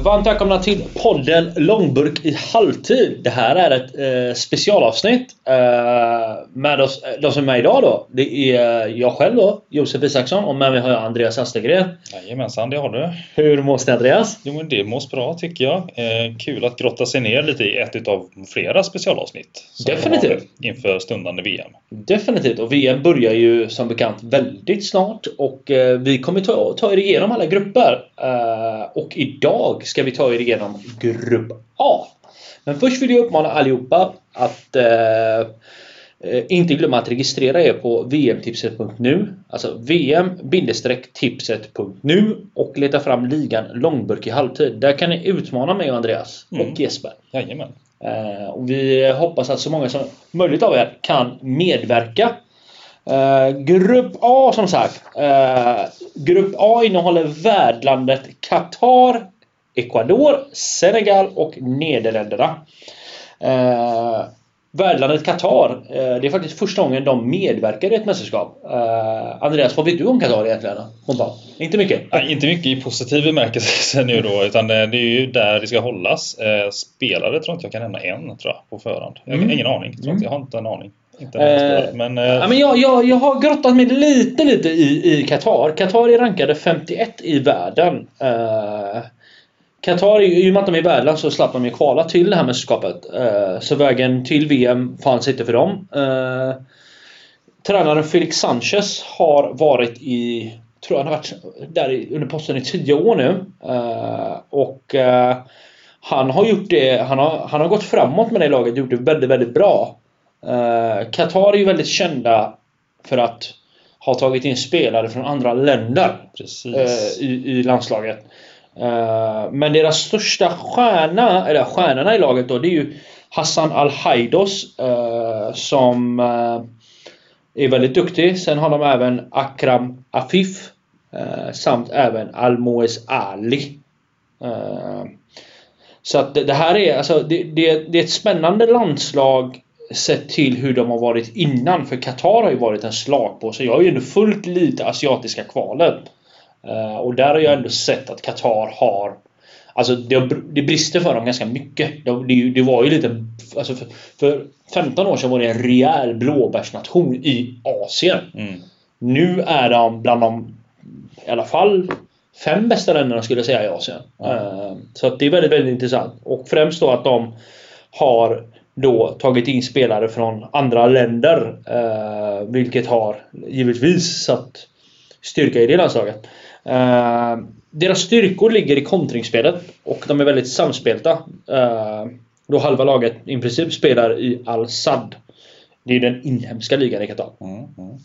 Eh, varmt välkomna till podden Långburk i halvtid. Det här är ett eh, specialavsnitt. Eh, med oss, eh, de som är med idag då. Det är jag själv då, Josef Isaksson och med mig har jag Andreas Astergren. Jajamensan, det har du. Hur mås det Andreas? Jo men det mås bra tycker jag. Eh, kul att grotta sig ner lite i ett utav flera specialavsnitt. Definitivt. Inför stundande VM. Definitivt. Och VM börjar ju som bekant väldigt snart. Och eh, vi kommer ta, ta er igenom alla grupper. Eh, och idag ska vi ta er igenom Grupp A. Men först vill jag uppmana allihopa att eh, inte glömma att registrera er på vmtipset.nu. Alltså vm-tipset.nu och leta fram ligan Långburk i halvtid. Där kan ni utmana mig och Andreas Mm. och Jesper. Jajamän. Eh, och vi hoppas att så många som möjligt av er kan medverka. Eh, grupp A som sagt. Eh, grupp A innehåller värdlandet Qatar, Ecuador, Senegal och Nederländerna. Eh, värdlandet Qatar, eh, det är faktiskt första gången de medverkar i ett mästerskap. Eh, Andreas, vad vet du om Qatar egentligen? Spontant? Inte mycket? Nej, inte mycket i positiv bemärkelse nu då, utan eh, det är ju där det ska hållas. Eh, Spelare tror inte jag kan nämna en tror jag, på förhand. Jag har Mm. ingen aning. Tror Mm. jag har inte en aning. Inte Eh, men, eh, Ja, men jag, jag, jag har grottat mig lite, lite i, i Qatar. Qatar är rankade 51 i världen. Uh, Qatar, i och med att de är världen så slapp de ju kvala till det här mästerskapet. Eh, så vägen till VM fanns inte för dem. Uh, tränaren Felix Sanchez har varit i, tror jag han har varit där under posten i 10 år nu. Eh, och eh, han har gjort det, han har, han har gått framåt med det laget och gjort det väldigt, väldigt bra. Eh, Qatar är ju väldigt kända för att ha tagit in spelare från andra länder precis. eh, i, i landslaget. Eh, men deras största stjärna, eller stjärnorna i laget då, det är ju Hassan Al-Haidos eh, som eh, är väldigt duktig. Sen har de även Akram Afif samt även Almoez Ali. Så att det, det här är alltså det, det, det är ett spännande landslag sett till hur de har varit innan. För Qatar har ju varit en slagpåse. Jag har ju ändå följt lite asiatiska kvalet. Eh, och där har jag ändå sett att Qatar har Alltså det, det brister för dem ganska mycket. Det, det, det var ju lite... Alltså för, för 15 år sedan var det en rejäl blåbärsnation i Asien. Mm. Nu är de bland de i alla fall fem bästa länderna skulle jag säga i Asien. Eh, Så det är väldigt, väldigt intressant. Och främst då att de har då tagit in spelare från andra länder. eh, Vilket har givetvis satt styrka i det landslaget. Eh, Deras styrkor ligger i kontringsspelet och de är väldigt samspelta. Eh, Då halva laget i princip spelar i Al-Sad. Det är den inhemska ligan i Qatar. Mm. Mm.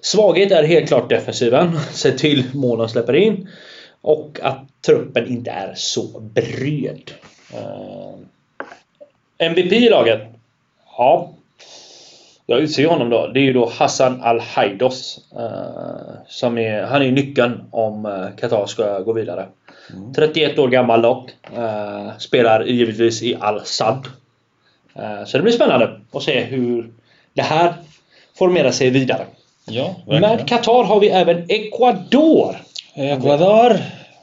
Svaghet är helt klart defensiven. Se till mål de släpper in. Och att truppen inte är så bred. Eh, MVP i laget? Ja. Jag utser honom då. Det är ju då Hassan Al-Haidos. Eh, som är, han är nyckeln om eh, Qatar ska gå vidare. Mm. 31 år gammal dock. Eh, spelar givetvis i Al-Sad. Så det blir spännande att se hur det här formerar sig vidare. Ja, Med. Qatar har vi även Ecuador. Ecuador.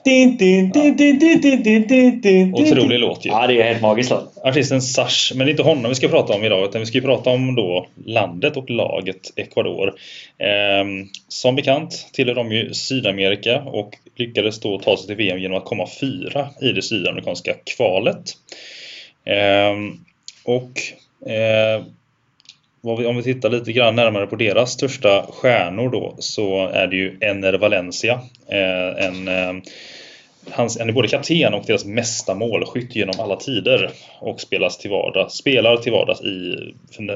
Din, din, din, din, din, din, din, din, din, Otrolig låt ju. Ja, det är helt magiskt låt. Artisten Sash, men det är inte honom vi ska prata om idag utan vi ska ju prata om då landet och laget Ecuador. Ehm, som bekant tillhör de ju Sydamerika och lyckades då ta sig till VM genom att komma fyra i det sydamerikanska kvalet. Ehm, och eh, vi, om vi tittar lite grann närmare på deras största stjärnor då så är det ju Ener Valencia. Eh, en eh, Hans, han är både kapten och deras mesta målskytt genom alla tider. Och spelas till vardags, spelar till vardags i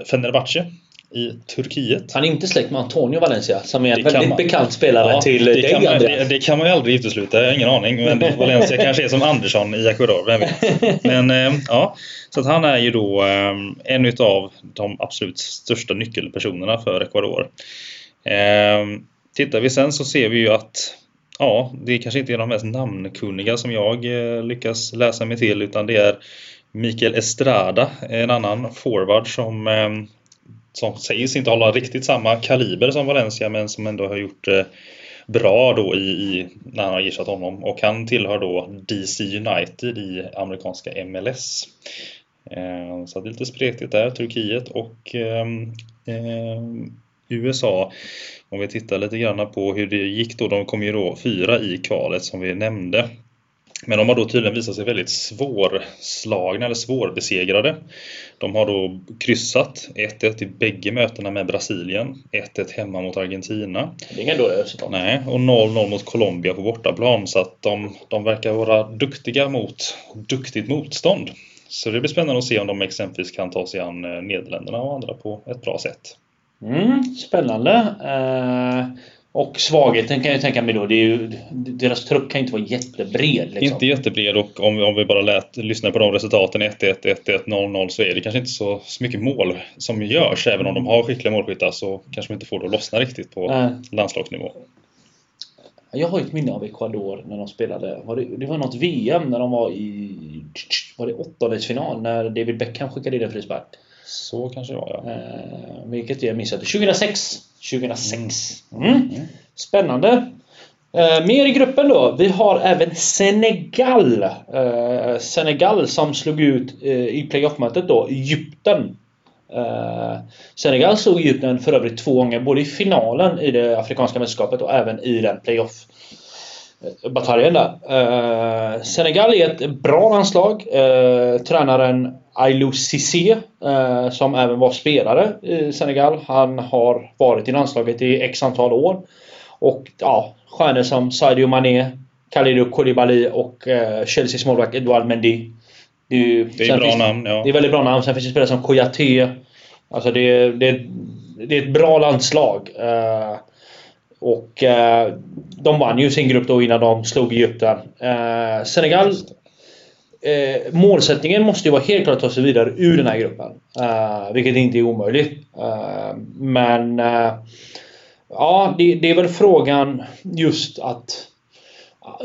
Fenerbahce i Turkiet. Han är inte släkt med Antonio Valencia som är en väldigt man- bekant spelare Ja, till det, dig kan man, det, Andreas. det kan man ju aldrig utesluta, jag har ingen aning. Men Valencia kanske är som Andersson i Ecuador, vem vet. Men eh, ja, så att han är ju då eh, en utav de absolut största nyckelpersonerna för Ecuador. Eh, tittar vi sen så ser vi ju att ja, det kanske inte är de mest namnkunniga som jag eh, lyckas läsa mig till utan det är Mikael Estrada, en annan forward som eh, som sägs inte hålla riktigt samma kaliber som Valencia men som ändå har gjort eh, bra då i, i, när han har ersatt honom. Och han tillhör då DC United i amerikanska MLS. Eh, så det är lite spretigt där, Turkiet och ehm, eh, USA. Om vi tittar lite grann på hur det gick då. De kom ju då fyra i kvalet som vi nämnde. Men de har då tydligen visat sig väldigt svårslagna eller svårbesegrade. De har då kryssat 1-1 i bägge mötena med Brasilien, 1-1 hemma mot Argentina. Det är inga dåliga resultat. Nej, och 0-0 mot Colombia på bortaplan. Så att de, de verkar vara duktiga mot duktigt motstånd. Så det blir spännande att se om de exempelvis kan ta sig an eh, Nederländerna och andra på ett bra sätt. Mm, spännande. Eh, och svagheten kan jag tänka mig då, det är ju, deras trupp kan inte vara jättebred. Liksom. Inte jättebred och om, om vi bara lät, lyssnar på de resultaten 1-1, 1-1, 0-0 så är det kanske inte så, så mycket mål som görs. Även om de har skickliga målskyttar så kanske de inte får det att lossna riktigt på Nej. landslagsnivå. Jag har ett minne av Ecuador när de spelade. Var det, det var något VM när de var i var det åttondelsfinal när David Beckham skickade in en frispark. Så kanske det var ja. Eh, vilket jag missade. 2006. 2006. Mm. Spännande. Eh, mer i gruppen då. Vi har även Senegal. Eh, Senegal som slog ut eh, i playoff-mötet då Egypten. Eh, Senegal slog Egypten för övrigt två gånger. Både i finalen i det Afrikanska mästerskapet och även i den playoff bataljen där. Eh, Senegal är ett bra landslag. Eh, tränaren Ailou Cissé, eh, som även var spelare i Senegal. Han har varit i landslaget i x antal år. Och ja, stjärnor som Sadio Mané, Kalidou Koulibaly och eh, Chelseas målvakt Edouard Mendy. Det är, ju, Det är bra finns- namn, ja. Det är väldigt bra namn. Sen finns det spelare som Kouyaté. Alltså det, är- det, det är ett bra landslag. Eh, och eh, de vann ju sin grupp då innan de slog Egypten. Eh, Senegal eh, målsättningen måste ju vara helt klart att ta sig vidare ur den här gruppen. Eh, vilket inte är omöjligt. Eh, men eh, ja, det, det är väl frågan just att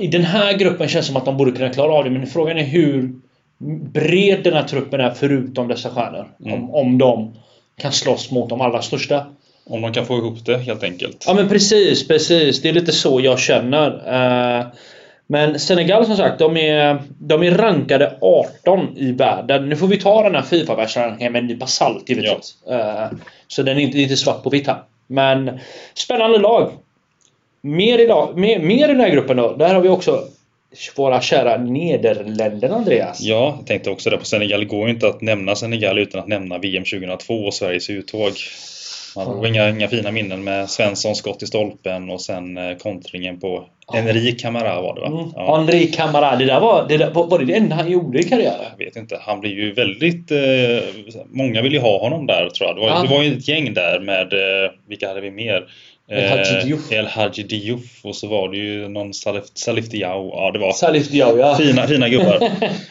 i den här gruppen känns det som att de borde kunna klara av det. Men frågan är hur bred den här truppen är förutom dessa stjärnor. Mm. Om, om de kan slåss mot de allra största. Om de kan få ihop det helt enkelt. Ja men precis, precis. Det är lite så jag känner. Men Senegal som sagt, de är, de är rankade 18 i världen. Nu får vi ta den här Fifa-världsrankingen med en nypa salt givetvis. Eh, Så den är inte, inte svart på vitt här. Men spännande lag. Mer i, lag, mer, mer i den här gruppen då. Där har vi också våra kära Nederländerna Andreas. Ja, jag tänkte också det på Senegal. Det går ju inte att nämna Senegal utan att nämna VM 2002 och Sveriges uttåg. Man har inga, inga fina minnen med Svenssons skott i stolpen och sen eh, kontringen på Henri Camara var det va? Mm. Ja, Henri Camara, det där var det, där, var det det enda han gjorde i karriären? jag vet inte. Han blir ju väldigt... Eh, många vill ju ha honom där tror jag. Det var, Ja. det var ju ett gäng där med... Eh, vilka hade vi mer? El Hadji Diouf. El Hadji Diouf och så var det ju någon Salif, Salif Diao. Ja, det var Salif Diao, ja. Fina, fina gubbar.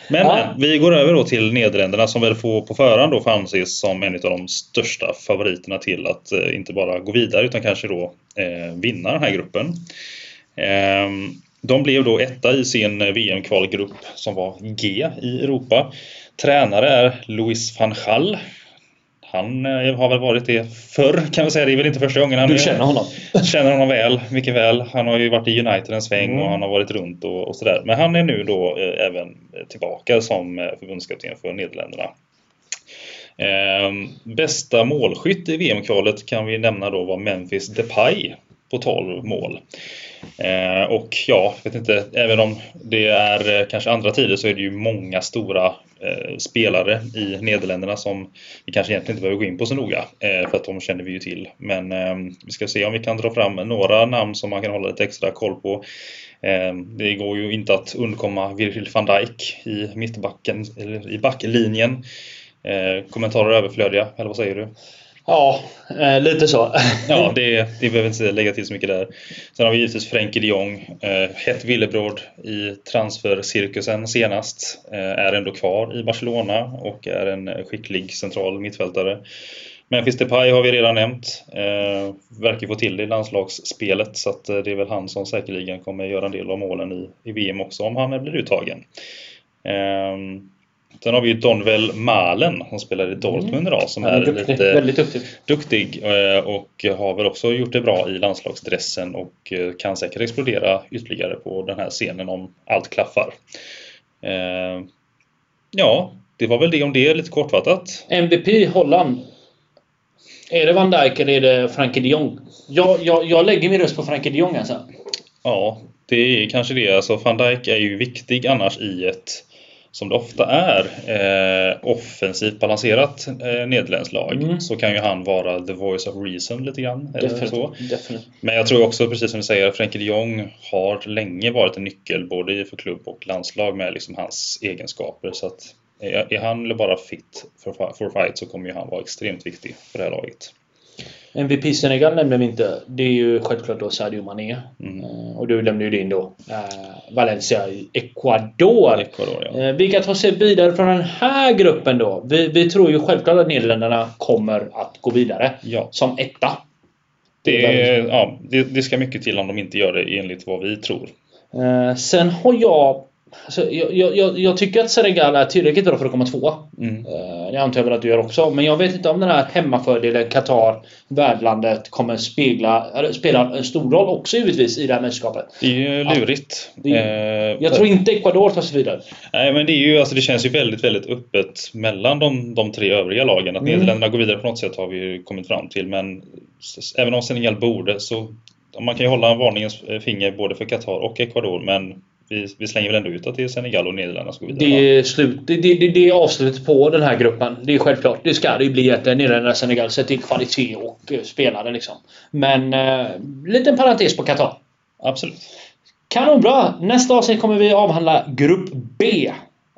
Men Ja. men, vi går över då till Nederländerna som väl får på förhand då får anses som en av de största favoriterna till att eh, inte bara gå vidare utan kanske då eh, vinna den här gruppen. Ehm, de blev då etta i sin eh, VM-kvalgrupp som var G i Europa. Tränare är Louis van Gaal. Han eh, har väl varit det förr kan man säga. Det är väl inte första gången han Du känner honom? Känner honom väl, mycket väl. Han har ju varit i United en sväng Mm. och han har varit runt och, och sådär. Men han är nu då eh, även tillbaka som eh, förbundskapten för Nederländerna. Ehm, bästa målskytt i VM-kvalet kan vi nämna då var Memphis Depay på 12 mål. Eh, och ja, vet inte, även om det är eh, kanske andra tider så är det ju många stora eh, Eh, spelare i Nederländerna som vi kanske egentligen inte behöver gå in på så noga. Eh, för att de känner vi ju till. Men ehm, vi ska se om vi kan dra fram några namn som man kan hålla lite extra koll på. Ehm, det går ju inte att undkomma Virgil van Dijk i mittbacken, eller i backlinjen. Eh, kommentarer överflödiga, eller vad säger du? Ja, eh, lite så. Ja, det, det behöver inte lägga till så mycket där. Sen har vi givetvis Frenkie de Jong. Eh, hett villebråd i transfercirkusen senast. Eh, är ändå kvar i Barcelona och är en skicklig central mittfältare. Memphis Depay har vi redan nämnt. Eh, verkar få till det i landslagsspelet så att eh, det är väl han som säkerligen kommer göra en del av målen i, i VM också om han blir uttagen. Eh, Sen har vi ju Donvel Malen som spelar i Dortmund idag som Han är duktig, lite väldigt duktig. duktig eh, och har väl också gjort det bra i landslagsdressen och eh, kan säkert explodera ytterligare på den här scenen om allt klaffar. Eh, Ja, det var väl det om det lite kortfattat. MVP Holland. Är det Van Dijk eller är det Frankie de Jong? Jag, jag, jag lägger min röst på Frankie de Jong alltså. Ja, det är kanske det. Alltså van Dijk är ju viktig annars i ett, som det ofta är, eh, offensivt balanserat eh, nederländskt lag. Mm. Så kan ju han vara the voice of reason lite grann. Eller så. Definitivt. Definitivt. Men jag tror också, precis som du säger, Frenkie de Jong har länge varit en nyckel både för klubb och landslag med liksom hans egenskaper. Så att är är han bara fit för, for fight så kommer ju han vara extremt viktig för det här laget. MVP Senegal nämnde vi inte. Det är ju självklart då Sadio Mané. Mm. Eh, Och du nämnde ju din då. Eh, Valencia i Ecuador. Ecuador, ja. Eh, Vilka tar sig vidare från den här gruppen då? Vi, vi tror ju självklart att Nederländerna kommer att gå vidare. ja. Som etta. Det, är ja det, det ska mycket till om de inte gör det enligt vad vi tror. Sen har jag... Alltså, jag, jag, jag, tycker att Senegal är tillräckligt bra för att komma tvåa. Mm. Eh, Det antar jag väl att du gör också. Men jag vet inte om den här hemmafördelen Qatar, värdlandet, kommer spegla, spela en stor roll också givetvis i det här mästerskapet. Det är ju lurigt. det- Eh, Jag tror inte Ecuador tar sig vidare. Nej, men det, är ju, alltså, det känns ju väldigt, väldigt öppet mellan de, de tre övriga lagen. Att Mm. Nederländerna går vidare på något sätt har vi ju kommit fram till. Men även om Senegal borde så man kan ju hålla en varningens finger både för Qatar och Ecuador. Men vi, vi slänger väl ändå ut att det är Senegal och Nederländerna som går vidare. Det är, slut, det, det, det, är avslutet på den här gruppen. Det är självklart. Det ska det ju bli att Nederländerna och Senegal sätter till kvalitet och eh, spelare liksom. Men eh, liten parentes på Qatar. Absolut. Kanonbra! Nästa avsnitt kommer vi avhandla Grupp B.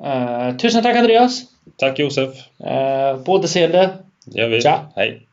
Eh, tusen tack Andreas! Tack Josef. Uh, på återseende. Det gör vi. Tja. Hej.